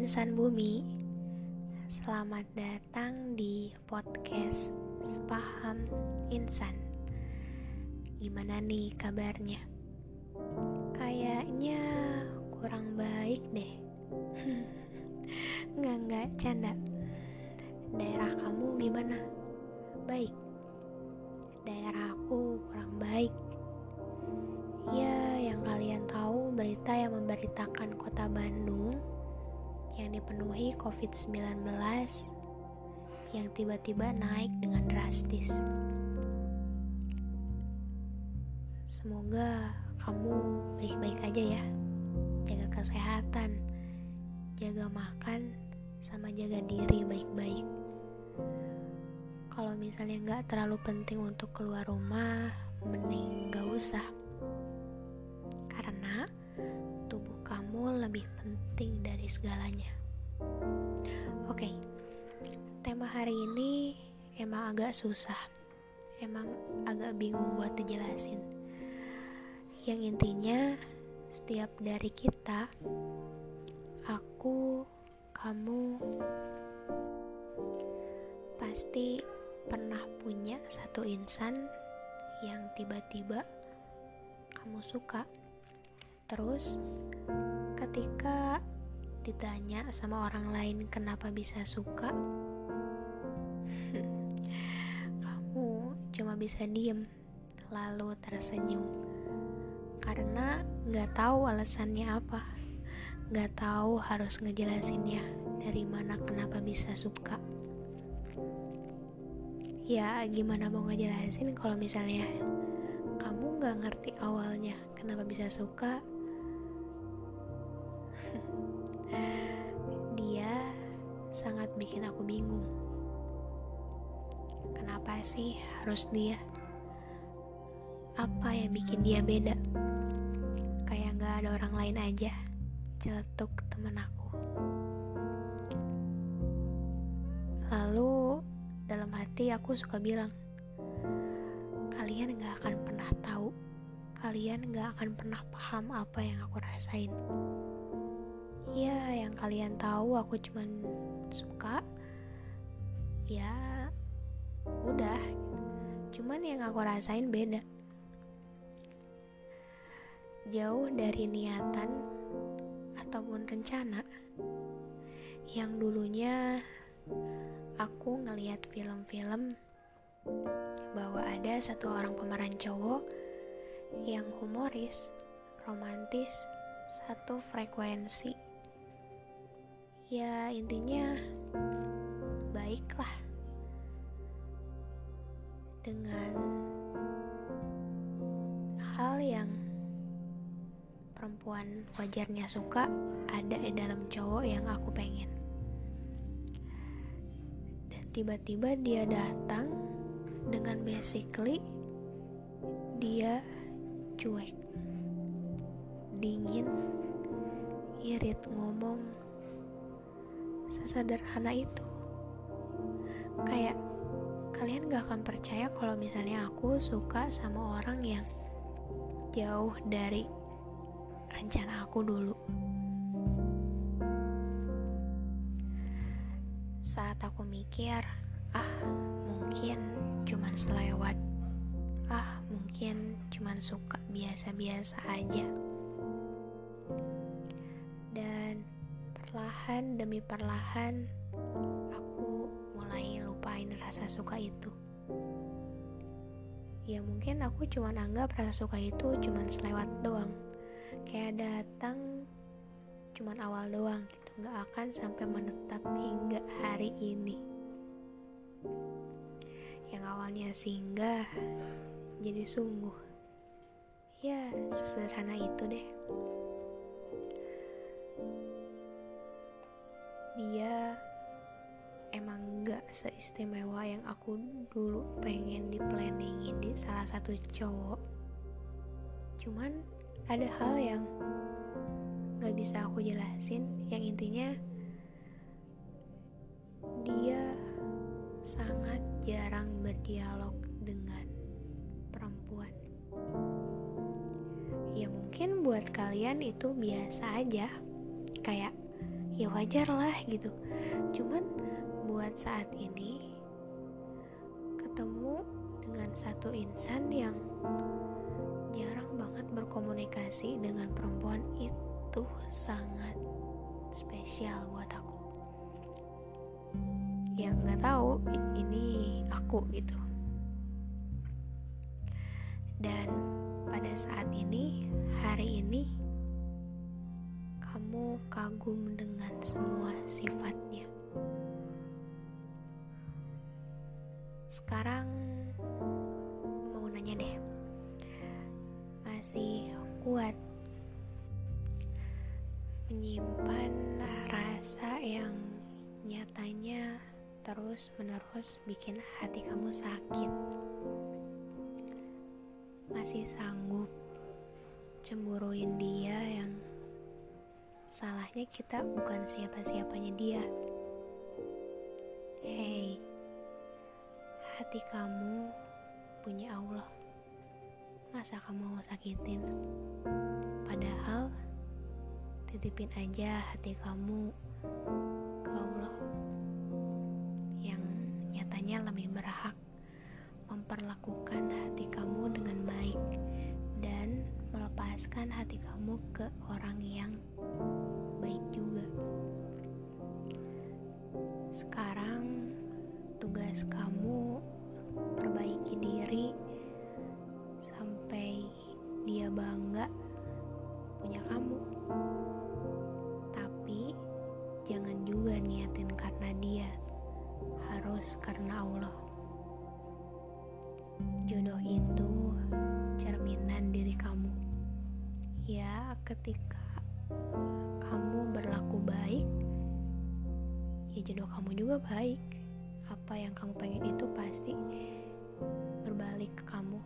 insan bumi. Selamat datang di podcast Sepaham Insan. Gimana nih kabarnya? Kayaknya kurang baik deh. Nggak, nggak, canda. Daerah kamu gimana? Baik? Daerah aku kurang baik. Ya, yang kalian tahu berita yang memberitakan kota Bandung yang dipenuhi COVID-19 yang tiba-tiba naik dengan drastis. Semoga kamu baik-baik aja ya. Jaga kesehatan, jaga makan, sama jaga diri baik-baik. Kalau misalnya nggak terlalu penting untuk keluar rumah, mending nggak usah lebih penting dari segalanya. Oke, tema hari ini emang agak susah, emang agak bingung buat dijelasin. Yang intinya, setiap dari kita, aku, kamu, pasti pernah punya satu insan yang tiba-tiba kamu suka Terus, ketika ditanya sama orang lain kenapa bisa suka, kamu cuma bisa diem, lalu tersenyum. Karena gak tahu alasannya apa, gak tahu harus ngejelasinnya dari mana kenapa bisa suka. Ya, gimana mau ngejelasin kalau misalnya kamu gak ngerti awalnya kenapa bisa suka sangat bikin aku bingung. Kenapa sih harus dia? Apa yang bikin dia beda? Kayak gak ada orang lain aja. Celetuk temen aku. Lalu dalam hati aku suka bilang, kalian gak akan pernah tahu. Kalian gak akan pernah paham apa yang aku rasain ya yang kalian tahu aku cuman suka ya udah. Cuman yang aku rasain beda. Jauh dari niatan ataupun rencana yang dulunya aku ngelihat film-film bahwa ada satu orang pemeran cowok yang humoris, romantis, satu frekuensi ya intinya baiklah dengan hal yang perempuan wajarnya suka ada di dalam cowok yang aku pengen. Dan tiba-tiba dia datang dengan basically dia cuek dingin irit ngomong sesederhana itu. Kayak kalian gak akan percaya kalau misalnya aku suka sama orang yang jauh dari rencana aku dulu. Saat aku mikir ah mungkin cuman selewat. Ah mungkin cuman suka biasa-biasa aja perlahan demi perlahan aku mulai lupain rasa suka itu. Ya mungkin aku cuma anggap rasa suka itu cuma selewat doang. Kayak datang cuma awal doang gitu. Nggak akan sampai menetap hingga hari ini. Yang awalnya singgah jadi sungguh. Ya sesederhana itu deh dia emang gak seistimewa yang aku dulu pengen di planningin di salah satu cowok. Cuman ada hal yang gak bisa aku jelasin. Yang intinya dia sangat jarang berdialog dengan perempuan. Ya mungkin buat kalian itu biasa aja. Kayak ya wajar lah gitu. Cuman buat saat ini ketemu dengan satu insan yang jarang banget berkomunikasi dengan perempuan itu sangat spesial buat aku. Ya nggak tahu ini aku gitu. Dan pada saat ini hari ini kagum dengan semua sifatnya. Sekarang mau nanya deh. Masih kuat menyimpan rasa yang nyatanya terus menerus bikin hati kamu sakit? Masih sanggup cemburuin dia yang salahnya kita bukan siapa-siapanya dia. Hei hati kamu punya Allah. Masa kamu mau sakitin? Padahal titipin aja hati kamu ke Allah yang nyatanya lebih berhak memperlakukan hati kamu dengan baik dan melepaskan hati kamu ke orang yang baik juga. Sekarang tugas kamu perbaiki diri sampai dia bangga punya kamu. Tapi jangan juga niatin karena dia harus karena Allah. Jodoh itu cerminan diri kamu. Ya ketika kamu berlaku baik ya jodoh kamu juga baik. Apa yang kamu pengen itu pasti berbalik ke kamu.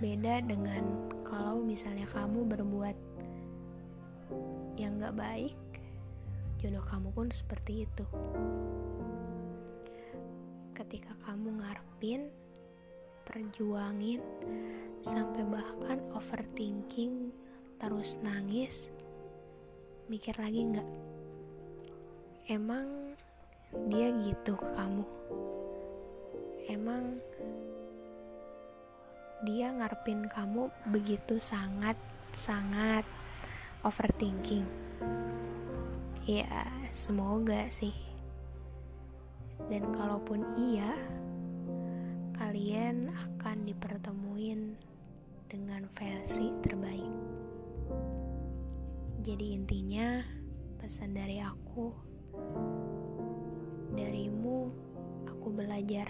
Beda dengan kalau misalnya kamu berbuat yang gak baik jodoh kamu pun seperti itu. Ketika kamu ngarepin perjuangin sampai bahkan overthinking terus nangis mikir lagi nggak emang dia gitu ke kamu? Emang dia ngarepin kamu begitu sangat sangat overthinking? Ya semoga sih. Dan kalaupun iya kalian akan dipertemuin dengan versi terbaik jadi intinya pesan dari aku darimu aku belajar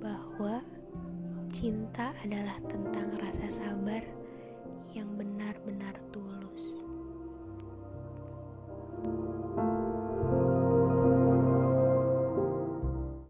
bahwa cinta adalah tentang rasa sabar yang benar-benar